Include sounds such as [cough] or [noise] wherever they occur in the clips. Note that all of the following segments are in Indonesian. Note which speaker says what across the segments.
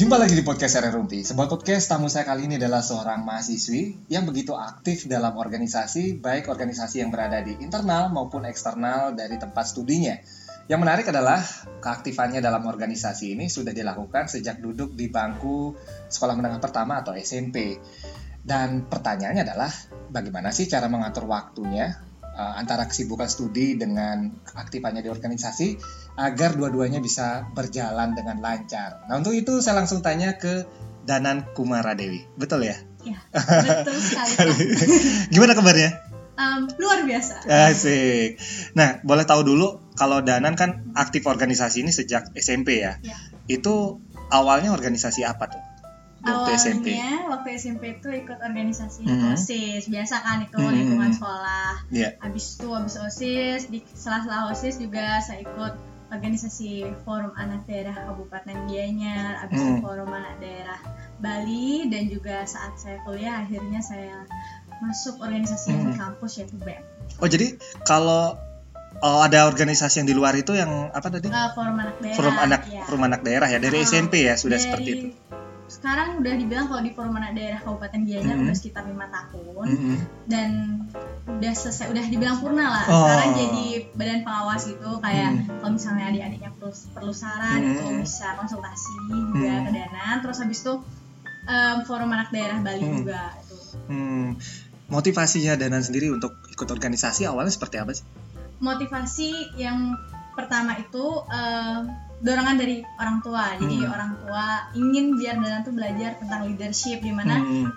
Speaker 1: Jumpa lagi di podcast Sere Rumpi. Sebuah podcast tamu saya kali ini adalah seorang mahasiswi yang begitu aktif dalam organisasi, baik organisasi yang berada di internal maupun eksternal dari tempat studinya. Yang menarik adalah keaktifannya dalam organisasi ini sudah dilakukan sejak duduk di bangku sekolah menengah pertama atau SMP. Dan pertanyaannya adalah bagaimana sih cara mengatur waktunya uh, antara kesibukan studi dengan keaktifannya di organisasi agar dua-duanya bisa berjalan dengan lancar. Nah untuk itu saya langsung tanya ke Danan Kumara Dewi, betul ya?
Speaker 2: Ya, betul sekali. [laughs]
Speaker 1: Gimana kabarnya?
Speaker 2: Em, luar biasa.
Speaker 1: Asik. Nah boleh tahu dulu kalau Danan kan aktif organisasi ini sejak SMP ya?
Speaker 2: Ya.
Speaker 1: Itu awalnya organisasi apa tuh? Waktu SMP?
Speaker 2: Awalnya waktu SMP itu ikut organisasi
Speaker 1: Mhm.
Speaker 2: OSIS, biasa kan itu
Speaker 1: Mhm.
Speaker 2: lingkungan sekolah.
Speaker 1: Iya.
Speaker 2: Habis itu habis OSIS, di sela-sela OSIS juga saya ikut organisasi Forum Anak Daerah Kabupaten Gianyar, habis itu
Speaker 1: Hmm.
Speaker 2: Forum Anak Daerah Bali dan juga saat saya kuliah akhirnya saya masuk organisasi yang di
Speaker 1: Hmm.
Speaker 2: kampus yaitu BEM.
Speaker 1: Oh jadi kalau oh, ada organisasi yang di luar itu yang apa tadi?
Speaker 2: Eh, Forum Anak Daerah.
Speaker 1: Forum anak
Speaker 2: ya.
Speaker 1: forum anak daerah ya dari
Speaker 2: Ah,
Speaker 1: SMP ya sudah
Speaker 2: Dari-
Speaker 1: seperti itu.
Speaker 2: Sekarang udah dibilang kalau di Forum Anak Daerah Kabupaten Gianyar
Speaker 1: Mhm.
Speaker 2: udah sekitar lima tahun
Speaker 1: Mhm.
Speaker 2: dan udah selesai udah dibilang purna lah.
Speaker 1: Oh.
Speaker 2: Sekarang jadi badan pengawas gitu kayak
Speaker 1: Mhm.
Speaker 2: kalau misalnya adik-adiknya perlu perlu saran
Speaker 1: Mhm.
Speaker 2: itu bisa konsultasi juga
Speaker 1: Mhm.
Speaker 2: ke Danan. Terus habis itu em, Forum Anak Daerah Bali
Speaker 1: Mhm.
Speaker 2: juga itu.
Speaker 1: Hmm, motivasinya Danan sendiri untuk ikut organisasi awalnya seperti apa sih?
Speaker 2: Motivasi yang pertama itu em, dorongan dari orang tua. Jadi
Speaker 1: Mhm.
Speaker 2: orang tua ingin biar Danan tuh belajar tentang leadership di mana
Speaker 1: Hmm,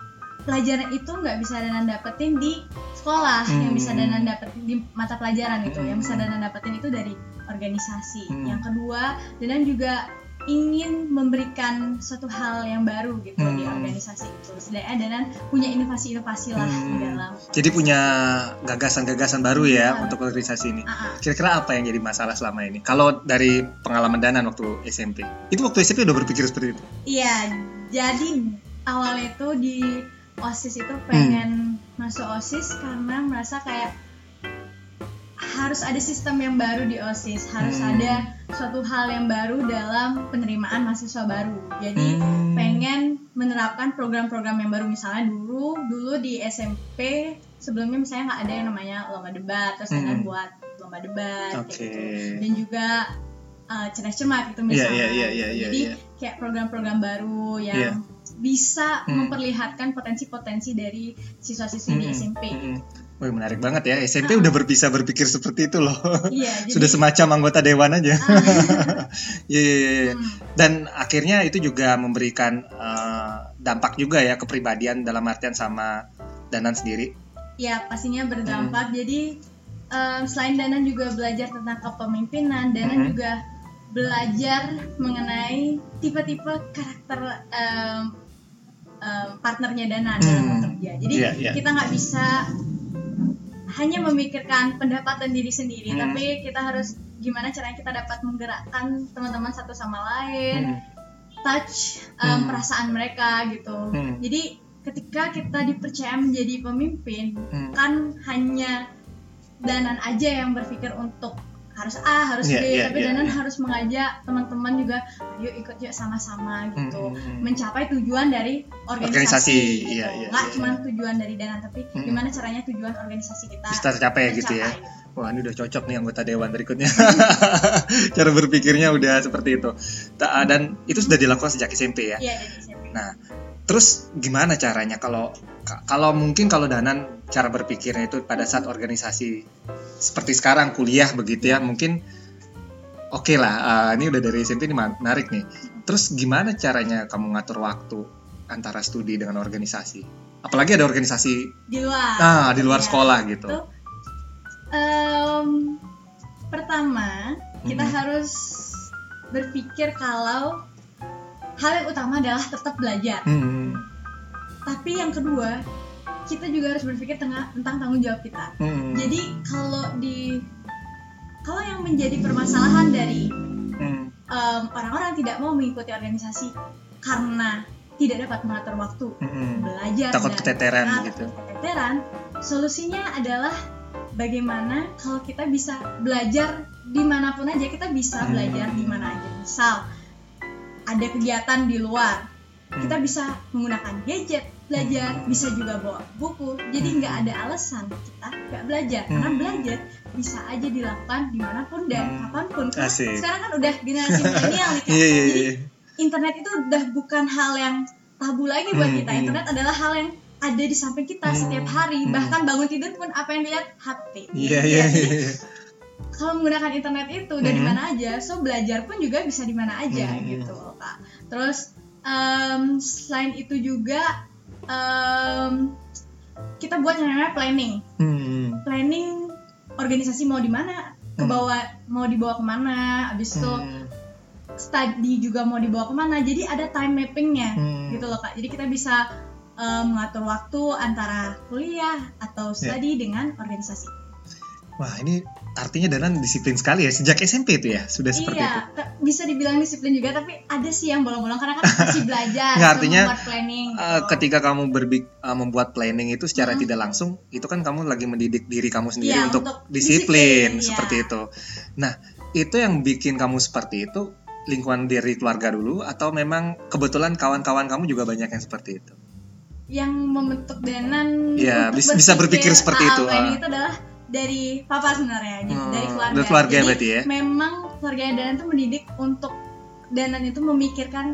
Speaker 2: pelajaran itu nggak bisa Danan dapetin di sekolah yang
Speaker 1: Hmm.
Speaker 2: bisa Danan dapetin di mata pelajaran itu
Speaker 1: Hmm.
Speaker 2: yang bisa Danan dapetin itu dari organisasi
Speaker 1: Hmm.
Speaker 2: yang kedua Danan juga ingin memberikan suatu hal yang baru gitu di
Speaker 1: Hmm.
Speaker 2: organisasi itu sedangkan Danan punya inovasi-inovasi lah di
Speaker 1: Hmm.
Speaker 2: dalam
Speaker 1: Jadi punya gagasan-gagasan baru ya
Speaker 2: Iya.
Speaker 1: untuk organisasi ini.
Speaker 2: Ah, ah.
Speaker 1: Kira-kira apa yang jadi masalah selama ini? Kalau dari pengalaman Danan waktu SMP, itu waktu SMP udah berpikir seperti itu?
Speaker 2: iya jadi awalnya itu di osis itu pengen
Speaker 1: Hmm.
Speaker 2: masuk osis karena merasa kayak harus ada sistem yang baru di osis harus
Speaker 1: Hmm.
Speaker 2: ada suatu hal yang baru dalam penerimaan mahasiswa baru jadi
Speaker 1: Hmm.
Speaker 2: pengen menerapkan program-program yang baru misalnya dulu dulu di SMP sebelumnya misalnya nggak ada yang namanya lomba debat terus
Speaker 1: Hmm.
Speaker 2: buat lomba debat
Speaker 1: Oke.
Speaker 2: kayak gitu. dan juga uh, cerdas cermat itu
Speaker 1: Iya,
Speaker 2: misalnya
Speaker 1: iya, iya, iya, iya,
Speaker 2: jadi
Speaker 1: iya.
Speaker 2: kayak program-program baru yang
Speaker 1: Iya.
Speaker 2: bisa
Speaker 1: Hmm.
Speaker 2: memperlihatkan potensi-potensi dari siswa-siswi di
Speaker 1: Hmm,
Speaker 2: SMP
Speaker 1: hmm. Wih menarik banget ya SMP udah bisa berpikir seperti itu loh.
Speaker 2: iya [laughs] jadi
Speaker 1: Sudah semacam anggota dewan aja.
Speaker 2: ah, [laughs]
Speaker 1: Iya, iya, iya,
Speaker 2: hmm,
Speaker 1: Dan akhirnya itu juga memberikan eh, dampak juga ya kepribadian dalam artian sama Danan sendiri.
Speaker 2: ya pastinya berdampak
Speaker 1: Hmm.
Speaker 2: jadi um, selain Danan juga belajar tentang kepemimpinan Danan
Speaker 1: Mhm.
Speaker 2: juga belajar mengenai tipe-tipe karakter um, um, partnernya Danan dalam
Speaker 1: Hmm.
Speaker 2: bekerja jadi
Speaker 1: Iya, iya.
Speaker 2: kita nggak bisa hanya memikirkan pendapatan diri sendiri
Speaker 1: Hmm.
Speaker 2: tapi kita harus gimana caranya kita dapat menggerakkan teman-teman satu sama lain
Speaker 1: Hmm.
Speaker 2: touch um,
Speaker 1: Hmm.
Speaker 2: perasaan mereka gitu
Speaker 1: Hmm.
Speaker 2: jadi ketika kita dipercaya menjadi pemimpin
Speaker 1: Hmm.
Speaker 2: kan hanya Danan aja yang berpikir untuk harus A harus
Speaker 1: Iya,
Speaker 2: B
Speaker 1: iya,
Speaker 2: tapi
Speaker 1: iya,
Speaker 2: Danan
Speaker 1: iya.
Speaker 2: harus mengajak teman-teman juga ayo ikut yuk sama-sama gitu
Speaker 1: Hmm, hmm, hmm.
Speaker 2: mencapai tujuan dari organisasi,
Speaker 1: Organisasi,
Speaker 2: gitu.
Speaker 1: iya, iya,
Speaker 2: nggak
Speaker 1: iya,
Speaker 2: cuma
Speaker 1: iya.
Speaker 2: tujuan dari Danan tapi
Speaker 1: Hmm.
Speaker 2: gimana caranya tujuan organisasi kita
Speaker 1: Bisa tercapai gitu ya.
Speaker 2: tercapai.
Speaker 1: Wah ini udah cocok nih anggota dewan berikutnya. [laughs] Cara berpikirnya udah seperti itu. Ta- Dan itu sudah dilakukan sejak SMP ya.
Speaker 2: Iya dari SMP.
Speaker 1: Nah, terus gimana caranya kalau ka- kalau mungkin kalau Danan cara berpikirnya itu pada saat organisasi seperti sekarang kuliah begitu ya, mungkin oke lah. eh, ini udah dari SMP ini menarik nih. Terus gimana caranya kamu ngatur waktu antara studi dengan organisasi? Apalagi ada organisasi
Speaker 2: di luar
Speaker 1: ah di luar
Speaker 2: Iya.
Speaker 1: sekolah gitu.
Speaker 2: Em, pertama kita
Speaker 1: Mhm.
Speaker 2: harus berpikir kalau hal yang utama adalah tetap belajar
Speaker 1: Hmm,
Speaker 2: tapi yang kedua kita juga harus berpikir tengah- tentang tanggung jawab kita
Speaker 1: hmm,
Speaker 2: jadi kalau di kalau yang menjadi permasalahan dari
Speaker 1: hmm,
Speaker 2: orang-orang tidak mau mengikuti organisasi karena tidak dapat mengatur waktu
Speaker 1: hmm.
Speaker 2: belajar
Speaker 1: Takut
Speaker 2: dan-
Speaker 1: keteteran
Speaker 2: Nah,
Speaker 1: gitu.
Speaker 2: keteteran solusinya adalah bagaimana kalau kita bisa belajar di mana pun aja kita bisa
Speaker 1: Hmm.
Speaker 2: belajar di mana aja misal ada kegiatan di luar
Speaker 1: Hmm.
Speaker 2: kita bisa menggunakan gadget belajar bisa juga bawa buku jadi
Speaker 1: Hmm.
Speaker 2: nggak ada alasan kita nggak belajar karena
Speaker 1: Hmm.
Speaker 2: belajar bisa aja dilakukan di mana pun dan
Speaker 1: Hmm.
Speaker 2: kapan pun karena
Speaker 1: Asik.
Speaker 2: sekarang kan udah generasi [laughs] milenial nih Kak.
Speaker 1: Iya iya
Speaker 2: jadi
Speaker 1: iya.
Speaker 2: internet itu udah bukan hal yang tabu lagi buat
Speaker 1: Hmm,
Speaker 2: kita
Speaker 1: hmm.
Speaker 2: internet adalah hal yang ada di samping kita
Speaker 1: Hmm,
Speaker 2: setiap hari
Speaker 1: hmm.
Speaker 2: bahkan bangun tidur pun apa yang dilihat HP
Speaker 1: Iya iya
Speaker 2: jadi
Speaker 1: iya.
Speaker 2: kalau menggunakan internet itu dari
Speaker 1: Hmm.
Speaker 2: mana aja so belajar pun juga bisa di mana aja
Speaker 1: Hmm.
Speaker 2: gitu kak terus em, selain itu juga em, kita buat yang namanya planning
Speaker 1: Hmm.
Speaker 2: planning organisasi mau di mana ke
Speaker 1: Hmm.
Speaker 2: bawah mau dibawa ke mana abis itu
Speaker 1: Hmm.
Speaker 2: study juga mau dibawa ke mana jadi ada time mappingnya
Speaker 1: Hmm.
Speaker 2: gitu loh kak jadi kita bisa em, mengatur waktu antara kuliah atau
Speaker 1: Ya.
Speaker 2: study dengan organisasi
Speaker 1: Wah ini artinya Danan disiplin sekali ya sejak SMP itu ya sudah seperti itu.
Speaker 2: iya bisa dibilang disiplin juga tapi ada sih yang bolong-bolong karena kan masih [laughs] belajar
Speaker 1: Nggak, artinya,
Speaker 2: membuat planning
Speaker 1: Uh,
Speaker 2: gitu.
Speaker 1: ketika kamu berbik uh, membuat planning itu secara
Speaker 2: Hmm.
Speaker 1: tidak langsung itu kan kamu lagi mendidik diri kamu sendiri
Speaker 2: Iya,
Speaker 1: untuk,
Speaker 2: untuk
Speaker 1: disiplin,
Speaker 2: disiplin,
Speaker 1: seperti
Speaker 2: iya.
Speaker 1: itu. Nah itu yang bikin kamu seperti itu lingkungan dari keluarga dulu atau memang kebetulan kawan-kawan kamu juga banyak yang seperti itu?
Speaker 2: yang membentuk Danan
Speaker 1: Iya, bisa berpikir seperti
Speaker 2: AA
Speaker 1: itu, ah.
Speaker 2: itu adalah dari papa sebenarnya
Speaker 1: Hmm,
Speaker 2: dari keluarga
Speaker 1: dari keluarga
Speaker 2: jadi
Speaker 1: berarti ya?
Speaker 2: memang keluarga Danan tuh mendidik untuk Danan itu memikirkan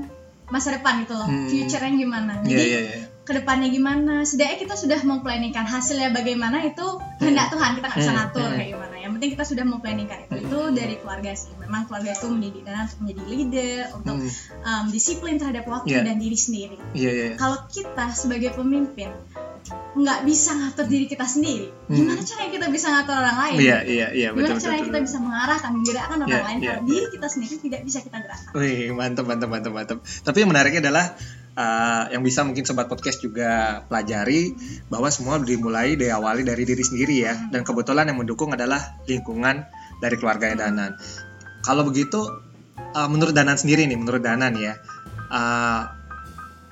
Speaker 2: masa depan gitu loh
Speaker 1: Hmm.
Speaker 2: future-nya gimana
Speaker 1: Iya
Speaker 2: jadi
Speaker 1: iya iya.
Speaker 2: ke depannya gimana setidaknya kita sudah memplanningkan hasilnya bagaimana itu kehendak Tuhan kita nggak bisa
Speaker 1: Hmm,
Speaker 2: ngatur
Speaker 1: hmm.
Speaker 2: kayak gimana yang penting kita sudah memplanningkan itu itu dari keluarga sih memang keluarga itu mendidik dan untuk menjadi leader untuk
Speaker 1: Hmm,
Speaker 2: um, disiplin terhadap waktu
Speaker 1: Iya.
Speaker 2: dan diri sendiri
Speaker 1: Iya iya.
Speaker 2: kalau kita sebagai pemimpin nggak bisa ngatur diri kita sendiri
Speaker 1: Hmm.
Speaker 2: gimana caranya kita bisa ngatur orang lain
Speaker 1: Iya iya iya betul
Speaker 2: gimana
Speaker 1: betul.
Speaker 2: caranya
Speaker 1: betul.
Speaker 2: kita bisa mengarahkan menggerakkan orang
Speaker 1: Iya,
Speaker 2: lain
Speaker 1: iya,
Speaker 2: kalau
Speaker 1: iya.
Speaker 2: diri kita sendiri tidak bisa kita gerakkan
Speaker 1: Wih, mantap, mantap, mantap, mantap. Tapi yang menariknya adalah uh, yang bisa mungkin sobat podcast juga pelajari bahwa semua dimulai diawali dari diri sendiri ya. Dan kebetulan yang mendukung adalah lingkungan dari keluarga Danan. Kalau begitu, uh, menurut Danan sendiri nih, menurut Danan ya, uh,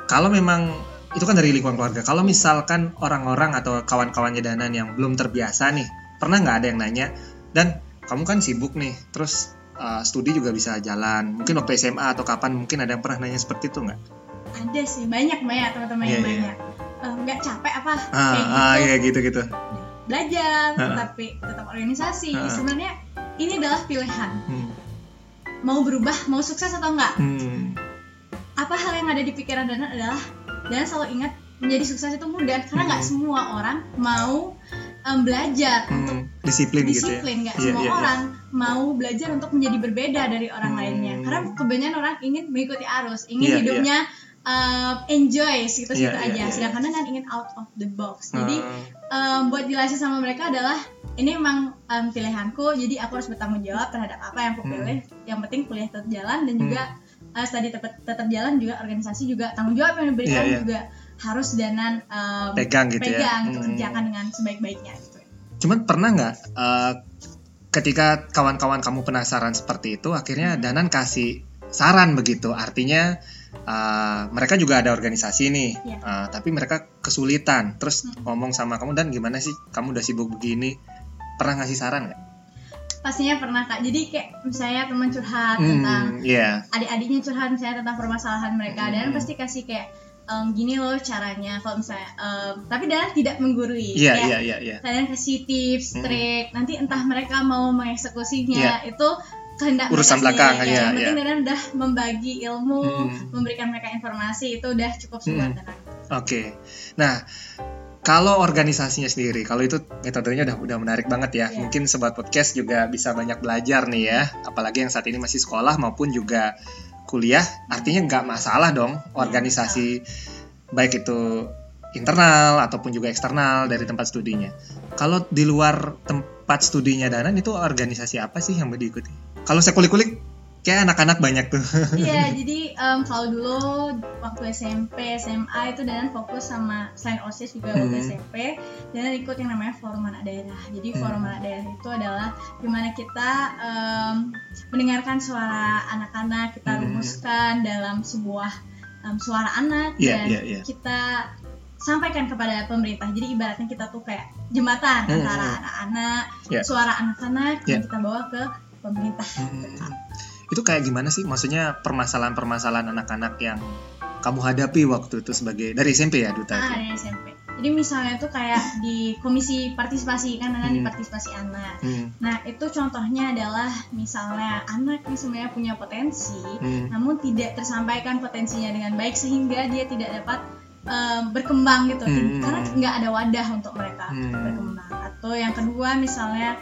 Speaker 1: kalau memang itu kan dari lingkungan keluarga. Kalau misalkan orang-orang atau kawan-kawannya Danan yang belum terbiasa nih, pernah nggak ada yang nanya? Dan kamu kan sibuk nih, terus uh, studi juga bisa jalan. Mungkin waktu SMA atau kapan mungkin ada yang pernah nanya seperti itu nggak?
Speaker 2: ada sih banyak banyak teman-teman
Speaker 1: Iya,
Speaker 2: yang
Speaker 1: iya.
Speaker 2: banyak Eh, nggak capek apa
Speaker 1: Ah,
Speaker 2: kayak
Speaker 1: ah
Speaker 2: gitu
Speaker 1: iya gitu gitu.
Speaker 2: belajar
Speaker 1: Ah.
Speaker 2: tapi tetap organisasi
Speaker 1: Ah.
Speaker 2: sebenarnya ini adalah pilihan
Speaker 1: Hmm.
Speaker 2: mau berubah mau sukses atau enggak
Speaker 1: Hmm.
Speaker 2: apa hal yang ada di pikiran Dana adalah Dana selalu ingat menjadi sukses itu mudah karena nggak
Speaker 1: Hmm.
Speaker 2: semua orang mau em, belajar untuk
Speaker 1: Hmm. Disiplin, gitu ya.
Speaker 2: disiplin nggak
Speaker 1: Iya,
Speaker 2: semua
Speaker 1: iya, iya.
Speaker 2: orang mau belajar untuk menjadi berbeda dari orang
Speaker 1: Hmm.
Speaker 2: lainnya karena kebanyakan orang ingin mengikuti arus ingin
Speaker 1: Iya,
Speaker 2: hidupnya em, enjoy situ situ
Speaker 1: Iya, iya,
Speaker 2: aja
Speaker 1: iya.
Speaker 2: sedangkan Dana ingin out of the box jadi
Speaker 1: Ah,
Speaker 2: em, buat jelasin sama mereka adalah ini emang em, pilihanku jadi aku harus bertanggung jawab terhadap apa yang aku
Speaker 1: Hmm.
Speaker 2: pilih yang penting kuliah tetap jalan dan
Speaker 1: Hmm.
Speaker 2: juga eh, studi tetap tetap jalan juga organisasi juga tanggung jawab yang diberikan
Speaker 1: Iya, iya.
Speaker 2: juga harus danan em,
Speaker 1: pegang gitu ya.
Speaker 2: pegang untuk
Speaker 1: Hmm.
Speaker 2: kerjakan dengan sebaik-baiknya gitu
Speaker 1: Cuman pernah nggak uh, ketika kawan-kawan kamu penasaran seperti itu, akhirnya Danan kasih saran begitu. Artinya uh, mereka juga ada organisasi nih,
Speaker 2: Iya.
Speaker 1: uh, tapi mereka kesulitan. Terus
Speaker 2: Hmm.
Speaker 1: ngomong sama kamu dan gimana sih? Kamu udah sibuk begini? Pernah ngasih saran nggak?
Speaker 2: Pastinya pernah kak jadi kayak misalnya teman curhat tentang
Speaker 1: Hmm, iya.
Speaker 2: adik-adiknya curhat misalnya tentang permasalahan mereka dan
Speaker 1: Hmm.
Speaker 2: pasti kasih kayak em, gini loh caranya kalau misalnya em, tapi dan tidak menggurui
Speaker 1: Iya,
Speaker 2: Kayak
Speaker 1: iya, iya, iya.
Speaker 2: kalian kasih tips,
Speaker 1: Hmm.
Speaker 2: trik, nanti entah mereka mau mengeksekusinya itu kehendak
Speaker 1: Urusan
Speaker 2: mereka
Speaker 1: belakang, iya,
Speaker 2: ya, yang penting
Speaker 1: iya.
Speaker 2: Danan udah membagi ilmu,
Speaker 1: Hmm.
Speaker 2: memberikan mereka informasi itu udah cukup sih buat
Speaker 1: Hmm.
Speaker 2: Danan.
Speaker 1: Oke. Nah, kalau organisasinya sendiri, kalau itu metodenya udah udah menarik banget ya.
Speaker 2: Iya.
Speaker 1: Mungkin sobat podcast juga bisa banyak belajar nih ya. Apalagi yang saat ini masih sekolah maupun juga kuliah. Artinya nggak masalah dong organisasi baik itu internal ataupun juga eksternal dari tempat studinya. Kalau di luar tempat studinya Danan itu organisasi apa sih yang mau diikuti? Kalau saya kulik-kulik kayak anak-anak banyak tuh. [laughs]
Speaker 2: Iya, jadi em, kalau dulu waktu SMP, SMA itu Danan fokus sama selain OSIS juga waktu
Speaker 1: Hmm.
Speaker 2: SMP, Danan ikut yang namanya Forum Anak Daerah. Jadi
Speaker 1: Hmm.
Speaker 2: Forum Anak Daerah itu adalah di mana kita em, mendengarkan suara anak-anak, kita
Speaker 1: Hmm.
Speaker 2: rumuskan dalam sebuah em, suara anak
Speaker 1: Iya,
Speaker 2: dan
Speaker 1: iya, iya.
Speaker 2: kita sampaikan kepada pemerintah. Jadi ibaratnya kita tuh kayak jembatan
Speaker 1: Hmm.
Speaker 2: antara anak-anak,
Speaker 1: Iya.
Speaker 2: suara anak-anak
Speaker 1: Iya.
Speaker 2: yang kita bawa ke pemerintah.
Speaker 1: Hmm. Itu kayak gimana sih? Maksudnya permasalahan-permasalahan anak-anak yang kamu hadapi waktu itu sebagai dari SMP ya duta?
Speaker 2: Ah,
Speaker 1: itu?
Speaker 2: dari SMP. Jadi misalnya tuh kayak di komisi partisipasi kan di
Speaker 1: Hmm.
Speaker 2: partisipasi anak.
Speaker 1: Hmm,
Speaker 2: Nah itu contohnya adalah misalnya anak yang sebenarnya punya potensi,
Speaker 1: hmm,
Speaker 2: namun tidak tersampaikan potensinya dengan baik sehingga dia tidak dapat em, berkembang gitu,
Speaker 1: Hmm.
Speaker 2: karena nggak ada wadah untuk mereka
Speaker 1: Hmm.
Speaker 2: berkembang. Atau yang kedua misalnya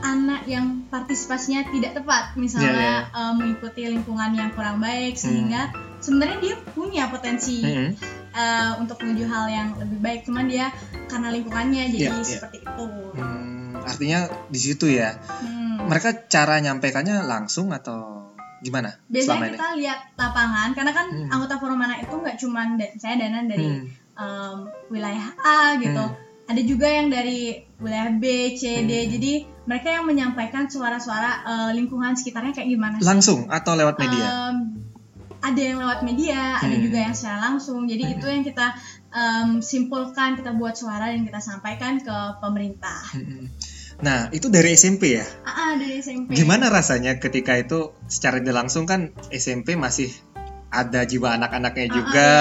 Speaker 2: anak yang partisipasinya tidak tepat, misalnya
Speaker 1: Iya,
Speaker 2: em, mengikuti lingkungan yang kurang baik sehingga sebenarnya dia punya potensi
Speaker 1: hmm.
Speaker 2: eh, untuk menuju hal yang lebih baik, cuman dia karena lingkungannya jadi
Speaker 1: iya.
Speaker 2: seperti itu.
Speaker 1: Hmm, artinya di situ ya.
Speaker 2: Hmm.
Speaker 1: Mereka cara nyampaikannya langsung atau gimana
Speaker 2: biasanya
Speaker 1: ini?
Speaker 2: kita lihat lapangan karena kan
Speaker 1: Hmm.
Speaker 2: anggota forum anak itu nggak cuma saya danan dari
Speaker 1: Hmm,
Speaker 2: em, wilayah A gitu
Speaker 1: Hmm.
Speaker 2: Ada juga yang dari wilayah B C D
Speaker 1: Hmm.
Speaker 2: jadi mereka yang menyampaikan suara-suara eh, lingkungan sekitarnya kayak gimana sih
Speaker 1: langsung atau lewat media?
Speaker 2: Em, ada yang lewat media ada
Speaker 1: Hmm.
Speaker 2: juga yang secara langsung jadi
Speaker 1: Hmm.
Speaker 2: itu yang kita em, simpulkan kita buat suara dan kita sampaikan ke pemerintah
Speaker 1: Hmm. Nah, itu dari SMP ya?
Speaker 2: ah ah, dari SMP
Speaker 1: Gimana rasanya ketika itu secara langsung kan SMP masih ada jiwa anak-anaknya juga,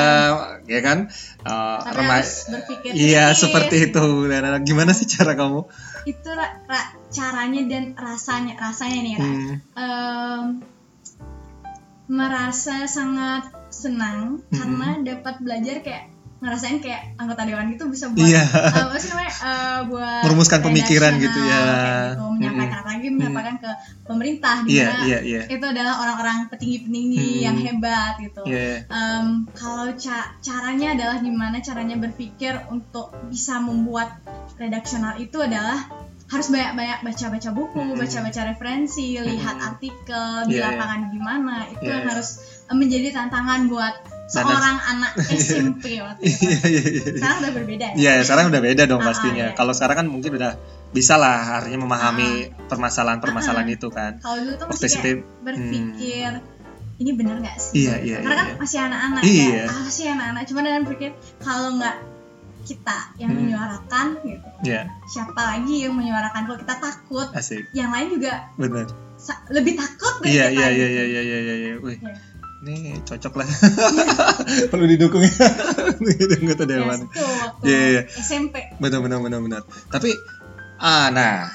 Speaker 1: ya kan? Eh,
Speaker 2: Tapi
Speaker 1: rema-
Speaker 2: harus berpikir
Speaker 1: Iya, seperti itu. Dan gimana sih cara kamu?
Speaker 2: itu ra- ra- caranya dan rasanya rasanya nih Ra.
Speaker 1: Hmm,
Speaker 2: Em, merasa sangat senang
Speaker 1: Mhm.
Speaker 2: karena dapat belajar kayak ngerasain kayak anggota dewan gitu bisa buat
Speaker 1: Iya.
Speaker 2: eh, apa sih namanya eh, buat
Speaker 1: Merumuskan pemikiran gitu ya.
Speaker 2: gitu, menyampaikan apalagi menyampaikan ke pemerintah di
Speaker 1: Iya,
Speaker 2: mana
Speaker 1: iya, iya.
Speaker 2: itu adalah orang-orang petinggi-petinggi
Speaker 1: Hmm.
Speaker 2: yang hebat gitu
Speaker 1: Iya.
Speaker 2: Em, kalau ca- caranya adalah gimana caranya berpikir untuk bisa membuat redaksional itu adalah harus banyak-banyak baca-baca buku,
Speaker 1: Hmm.
Speaker 2: baca-baca referensi, lihat
Speaker 1: Hmm.
Speaker 2: artikel di
Speaker 1: Iya, iya.
Speaker 2: lapangan gimana. Itu
Speaker 1: Iya,
Speaker 2: yang
Speaker 1: iya.
Speaker 2: harus eh, menjadi tantangan buat seorang anak SMP waktu itu. [laughs]
Speaker 1: Iya, iya, iya.
Speaker 2: Sekarang udah berbeda ya.
Speaker 1: Iya, sekarang udah beda dong
Speaker 2: Ah,
Speaker 1: pastinya.
Speaker 2: iya.
Speaker 1: Kalau sekarang kan mungkin udah bisa lah artinya memahami permasalahan-permasalahan itu kan.
Speaker 2: Kalau dulu tuh masih kayak berpikir ini benar nggak sih?
Speaker 1: Iya, iya,
Speaker 2: Karena kan
Speaker 1: iya.
Speaker 2: masih anak-anak
Speaker 1: Iya.
Speaker 2: ya. Ah, masih anak-anak. Cuma dengan pikir kalau nggak kita yang
Speaker 1: Hmm.
Speaker 2: menyuarakan gitu.
Speaker 1: Iya,
Speaker 2: Siapa lagi yang menyuarakan kalau kita takut,
Speaker 1: asik.
Speaker 2: yang lain juga
Speaker 1: Benar.
Speaker 2: lebih takut dari
Speaker 1: Iya,
Speaker 2: kita.
Speaker 1: iya, iya, iya, iya, iya, iya, iya. Ini cocok lah. [laughs] Perlu didukung ya. [laughs] Anggota
Speaker 2: Ya,
Speaker 1: dewan. Iya, iya.
Speaker 2: SMP.
Speaker 1: Benar, benar, benar, benar. Tapi, ah, nah,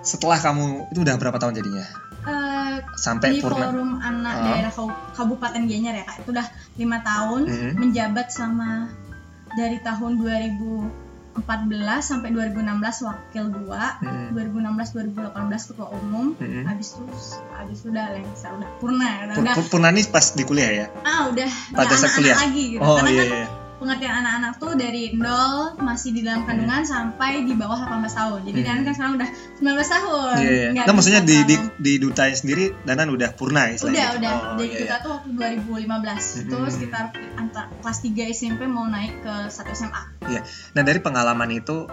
Speaker 1: setelah kamu itu udah berapa tahun jadinya?
Speaker 2: Eh,
Speaker 1: Sampai
Speaker 2: di
Speaker 1: purna.
Speaker 2: forum anak
Speaker 1: Ah.
Speaker 2: daerah Kabupaten Gianyar ya kak itu udah lima tahun
Speaker 1: Mhm.
Speaker 2: menjabat sama dari tahun 2014 sampai 2016 wakil dua
Speaker 1: Mhm.
Speaker 2: 2016 2018 ketua umum
Speaker 1: Mhm.
Speaker 2: habis itu habis itu udah lengser udah purna udah,
Speaker 1: Pur-
Speaker 2: udah
Speaker 1: pur- Purna nih pas di kuliah ya?
Speaker 2: ah udah
Speaker 1: Pada saat kuliah?
Speaker 2: lagi gitu
Speaker 1: Oh
Speaker 2: karena
Speaker 1: iya,
Speaker 2: kan
Speaker 1: iya.
Speaker 2: Pengertian anak-anak tuh dari nol masih di dalam kandungan sampai di bawah 18 tahun jadi
Speaker 1: Hmm.
Speaker 2: Danan kan sekarang udah 19 tahun
Speaker 1: Iya, iya.
Speaker 2: Nggak
Speaker 1: Nah, maksudnya di, di di dutanya sendiri Danan udah purna istilahnya.
Speaker 2: udah udah
Speaker 1: Oh,
Speaker 2: dari
Speaker 1: iya,
Speaker 2: kita
Speaker 1: iya.
Speaker 2: tuh waktu 2015 itu
Speaker 1: Hmm.
Speaker 2: sekitar antar kelas 3 SMP mau naik ke 1 SMA
Speaker 1: Nah, dari pengalaman itu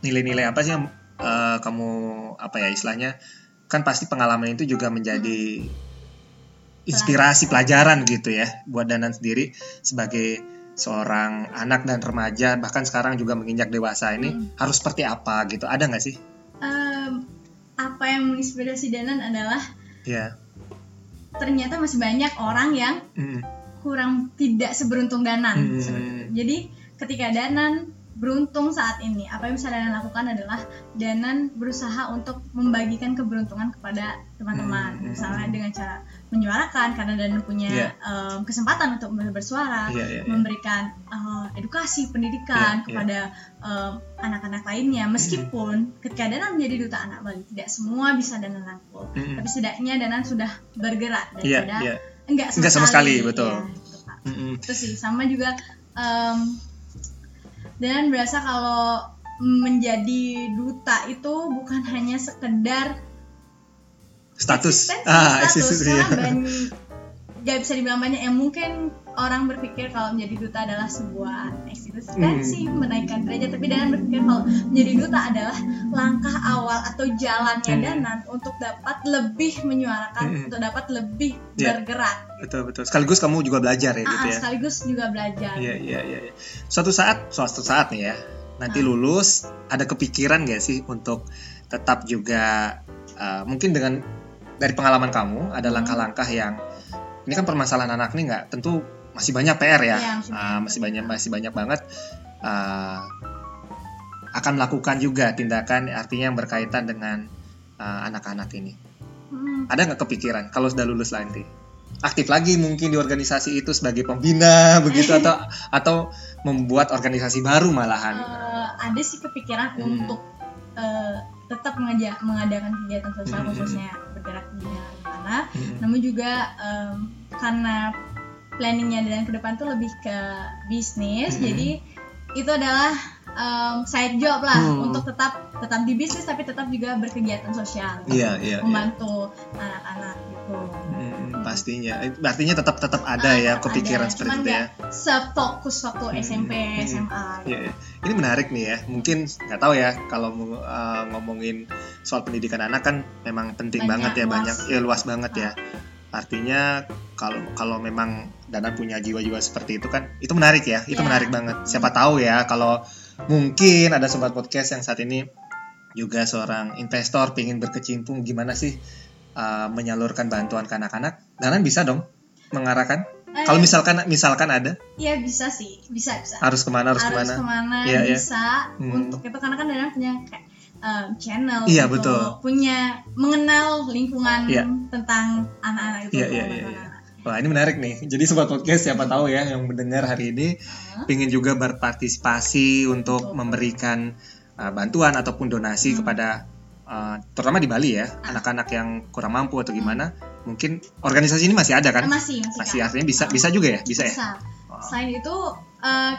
Speaker 1: nilai-nilai apa sih yang eh, kamu apa ya istilahnya? Kan pasti pengalaman itu juga menjadi inspirasi pelajaran gitu ya buat Danan sendiri sebagai seorang anak dan remaja bahkan sekarang juga menginjak dewasa ini
Speaker 2: Hmm.
Speaker 1: harus seperti apa gitu. Ada nggak sih?
Speaker 2: Em, apa yang menginspirasi Danan adalah
Speaker 1: Ya.
Speaker 2: ternyata masih banyak orang yang
Speaker 1: Mm.
Speaker 2: kurang tidak seberuntung Danan
Speaker 1: Hmm.
Speaker 2: jadi ketika Danan beruntung saat ini apa yang bisa Danan lakukan adalah Danan berusaha untuk membagikan keberuntungan kepada teman-teman
Speaker 1: Hmm.
Speaker 2: misalnya dengan cara menyuarakan karena Danan punya
Speaker 1: Iya.
Speaker 2: em, kesempatan untuk bersuara
Speaker 1: Iya, iya, iya.
Speaker 2: memberikan uh, edukasi pendidikan
Speaker 1: Iya, iya.
Speaker 2: kepada um, anak-anak lainnya meskipun ketika Danan menjadi duta anak Bali tidak semua bisa Danan rangkul
Speaker 1: Mm-mm.
Speaker 2: tapi setidaknya Danan sudah bergerak
Speaker 1: Iya,
Speaker 2: daripada
Speaker 1: iya.
Speaker 2: enggak sama,
Speaker 1: Enggak sama sekali, betul.
Speaker 2: Iya, gitu, Kak.
Speaker 1: Mm-mm.
Speaker 2: itu sih sama juga um, Danan berasa kalau menjadi duta itu bukan hanya sekedar
Speaker 1: Status.
Speaker 2: eksistensi,
Speaker 1: Ah,
Speaker 2: status [laughs]
Speaker 1: ya.
Speaker 2: gak bisa dibilang banyak yang mungkin orang berpikir kalau menjadi duta adalah sebuah eksistensi
Speaker 1: Hmm.
Speaker 2: menaikkan derajat tapi Danan berpikir kalau menjadi duta adalah langkah awal atau jalannya
Speaker 1: Hmm.
Speaker 2: Danan untuk dapat lebih menyuarakan
Speaker 1: Hmm.
Speaker 2: untuk dapat lebih
Speaker 1: Iya.
Speaker 2: bergerak
Speaker 1: Betul, betul. Sekaligus kamu juga belajar ya
Speaker 2: Ah,
Speaker 1: gitu
Speaker 2: ah,
Speaker 1: ya.
Speaker 2: sekaligus juga belajar
Speaker 1: Iya iya iya. iya. Suatu saat, suatu saat nih ya, nanti
Speaker 2: Ah.
Speaker 1: lulus ada kepikiran gak sih untuk tetap juga uh, mungkin dengan dari pengalaman kamu ada
Speaker 2: Hmm.
Speaker 1: langkah-langkah yang ini kan permasalahan anak nih nggak tentu masih banyak PR ya,
Speaker 2: Iya, masih
Speaker 1: Ah,
Speaker 2: banyak.
Speaker 1: masih banyak masih banyak banget ah, akan melakukan juga tindakan artinya yang berkaitan dengan ah, anak-anak ini.
Speaker 2: Hmm.
Speaker 1: Ada nggak kepikiran kalau sudah lulus nanti aktif lagi mungkin di organisasi itu sebagai pembina [laughs] begitu atau atau membuat organisasi baru malahan?
Speaker 2: Eh, ada sih kepikiran
Speaker 1: Hmm.
Speaker 2: untuk eh, tetap mengaja- mengadakan kegiatan sosial
Speaker 1: Hmm.
Speaker 2: khususnya bergerak di anak
Speaker 1: Mm-mm.
Speaker 2: namun juga em, karena planningnya dan ke depan tuh lebih ke bisnis
Speaker 1: Mm-mm.
Speaker 2: jadi itu adalah em, side job lah
Speaker 1: Hmm.
Speaker 2: untuk tetap tetap di bisnis tapi tetap juga berkegiatan sosial
Speaker 1: Iya iya. iya.
Speaker 2: membantu anak-anak gitu
Speaker 1: Mm, pastinya. Artinya tetap tetap ada
Speaker 2: Ah,
Speaker 1: ya
Speaker 2: tetap
Speaker 1: kepikiran
Speaker 2: ada.
Speaker 1: seperti
Speaker 2: Cuman
Speaker 1: itu ya.
Speaker 2: sefokus waktu
Speaker 1: Hmm.
Speaker 2: SMP
Speaker 1: Hmm.
Speaker 2: SMA
Speaker 1: Iya, iya. Ini menarik nih ya. Mungkin nggak tahu ya kalau uh, ngomongin soal pendidikan anak kan memang penting
Speaker 2: Banyak,
Speaker 1: banget ya
Speaker 2: luas.
Speaker 1: banyak ya luas banget ya. Artinya kalau kalau memang Dana punya jiwa-jiwa seperti itu kan itu menarik ya. Itu
Speaker 2: Iya.
Speaker 1: menarik banget. Siapa tahu ya kalau mungkin ada sobat podcast yang saat ini juga seorang investor pengen berkecimpung gimana sih uh, menyalurkan bantuan ke anak-anak. Dana bisa dong mengarahkan.
Speaker 2: Eh,
Speaker 1: Kalau misalkan misalkan ada
Speaker 2: Iya bisa sih, bisa bisa.
Speaker 1: harus ke mana harus,
Speaker 2: Harus
Speaker 1: ke
Speaker 2: mana?
Speaker 1: ke mana iya.
Speaker 2: bisa
Speaker 1: Hmm.
Speaker 2: untuk itu karena kan Dana punya kayak um, channel,
Speaker 1: Iya,
Speaker 2: gitu.
Speaker 1: betul.
Speaker 2: punya mengenal lingkungan
Speaker 1: Iya.
Speaker 2: tentang anak-anak itu.
Speaker 1: Iya, iya, iya, iya.
Speaker 2: anak-anak.
Speaker 1: Wah ini menarik nih. Jadi sobat podcast siapa tahu ya yang mendengar hari ini
Speaker 2: Hah?
Speaker 1: ingin juga berpartisipasi untuk
Speaker 2: Betul.
Speaker 1: memberikan uh, bantuan ataupun donasi
Speaker 2: Hmm.
Speaker 1: kepada uh, terutama di Bali ya
Speaker 2: Ah.
Speaker 1: anak-anak yang kurang mampu atau gimana. Mungkin organisasi ini masih ada kan?
Speaker 2: Eh, masih masih,
Speaker 1: Masih artinya bisa
Speaker 2: Ah.
Speaker 1: bisa juga ya bisa ya.
Speaker 2: Bisa.
Speaker 1: Wah.
Speaker 2: Selain itu uh,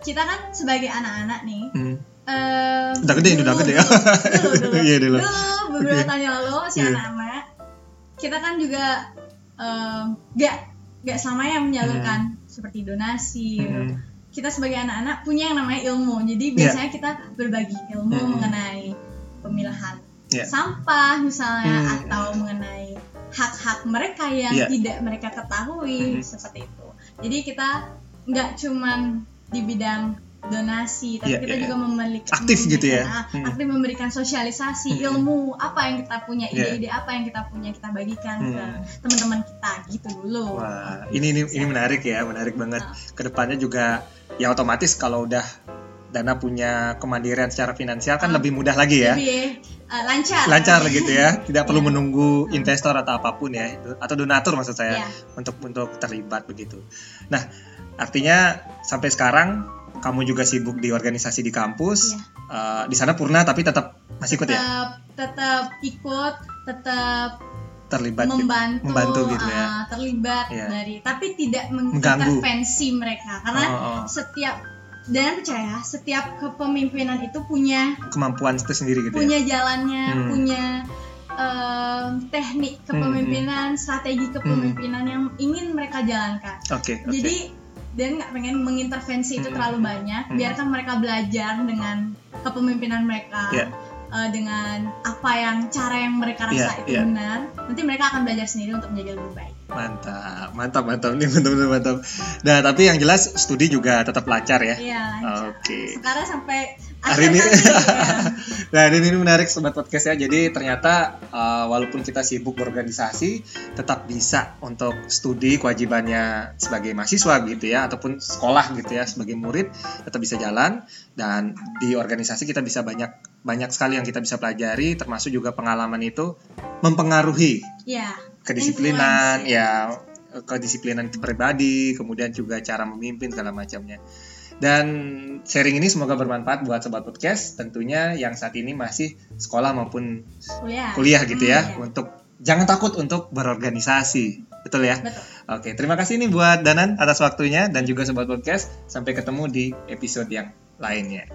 Speaker 2: kita kan sebagai anak-anak nih.
Speaker 1: Hmm.
Speaker 2: um,
Speaker 1: Udah gede, udah gede ya.
Speaker 2: Dulu, dulu, [laughs]
Speaker 1: Iya, dulu.
Speaker 2: beberapa
Speaker 1: Oke.
Speaker 2: tahun yang lalu masih
Speaker 1: Iya.
Speaker 2: anak-anak. Kita kan juga um, gak gak selamanya menyalurkan seperti donasi.
Speaker 1: Hmm.
Speaker 2: kita sebagai anak-anak punya yang namanya ilmu. Jadi
Speaker 1: Iya.
Speaker 2: biasanya kita berbagi ilmu
Speaker 1: Hmm.
Speaker 2: mengenai pemilahan
Speaker 1: Iya.
Speaker 2: sampah misalnya
Speaker 1: Hmm.
Speaker 2: atau mengenai hak-hak mereka yang
Speaker 1: Iya.
Speaker 2: tidak mereka ketahui
Speaker 1: Hmm.
Speaker 2: seperti itu. Jadi kita nggak cuman di bidang donasi, tapi
Speaker 1: Iya,
Speaker 2: kita
Speaker 1: iya,
Speaker 2: juga memiliki
Speaker 1: Aktif gitu ya.
Speaker 2: ah,
Speaker 1: Hmm.
Speaker 2: aktif memberikan sosialisasi
Speaker 1: Hmm.
Speaker 2: ilmu apa yang kita punya,
Speaker 1: Iya.
Speaker 2: ide-ide apa yang kita punya kita bagikan ke
Speaker 1: Hmm.
Speaker 2: teman-teman kita gitu dulu.
Speaker 1: Wah ini ini ini menarik ya menarik banget.
Speaker 2: Ah.
Speaker 1: Ke depannya juga ya otomatis kalau udah Dana punya kemandirian secara finansial kan
Speaker 2: Ah.
Speaker 1: lebih mudah lagi ya.
Speaker 2: Lebih uh, lancar.
Speaker 1: lancar gitu ya [laughs] tidak perlu
Speaker 2: Iya.
Speaker 1: menunggu investor atau apa pun ya atau donatur maksud saya
Speaker 2: Iya.
Speaker 1: untuk untuk terlibat begitu nah artinya sampai sekarang kamu juga sibuk di organisasi di kampus
Speaker 2: Iya.
Speaker 1: Eh, di sana purna tapi tetap masih ikut ya
Speaker 2: tetap tetap ikut tetap
Speaker 1: terlibat gitu.
Speaker 2: membantu,
Speaker 1: membantu gitu ya.
Speaker 2: uh, terlibat
Speaker 1: Iya.
Speaker 2: dari tapi tidak
Speaker 1: Mengganggu.
Speaker 2: mengintervensi mereka karena
Speaker 1: Oh, oh.
Speaker 2: setiap dan percaya setiap kepemimpinan itu punya
Speaker 1: kemampuan itu sendiri gitu
Speaker 2: punya
Speaker 1: ya
Speaker 2: jalannya
Speaker 1: Hmm.
Speaker 2: punya em, teknik kepemimpinan strategi kepemimpinan yang ingin mereka jalankan
Speaker 1: oke oke
Speaker 2: jadi dan nggak pengen mengintervensi itu
Speaker 1: Hmm.
Speaker 2: terlalu banyak
Speaker 1: Hmm.
Speaker 2: biarkan mereka belajar dengan kepemimpinan mereka
Speaker 1: Iya.
Speaker 2: Eh, dengan apa yang cara yang mereka rasa
Speaker 1: Iya,
Speaker 2: itu
Speaker 1: iya.
Speaker 2: benar nanti mereka akan belajar sendiri untuk menjadi lebih baik
Speaker 1: mantap mantap mantap nih mantap mantap mantap nah tapi yang jelas studi juga tetap lancar ya
Speaker 2: iya lancar.
Speaker 1: oke
Speaker 2: sekarang sampai
Speaker 1: Hari ini.
Speaker 2: ya. [laughs]
Speaker 1: Nah, ini, ini menarik sobat podcast ya. Jadi ternyata uh, walaupun kita sibuk berorganisasi, tetap bisa untuk studi kewajibannya sebagai mahasiswa gitu ya, ataupun sekolah gitu ya sebagai murid tetap bisa jalan dan di organisasi kita bisa banyak banyak sekali yang kita bisa pelajari, termasuk juga pengalaman itu mempengaruhi
Speaker 2: Iya,
Speaker 1: kedisiplinan
Speaker 2: Influence,
Speaker 1: ya kedisiplinan pribadi kemudian juga cara memimpin segala macamnya. Dan sharing ini semoga bermanfaat buat sobat podcast. Tentunya yang saat ini masih sekolah maupun
Speaker 2: kuliah.
Speaker 1: kuliah gitu ya
Speaker 2: Hmm, iya.
Speaker 1: untuk jangan takut untuk berorganisasi betul ya?
Speaker 2: Betul.
Speaker 1: Oke terima kasih nih buat Danan atas waktunya dan juga sobat podcast. Sampai ketemu di episode yang lainnya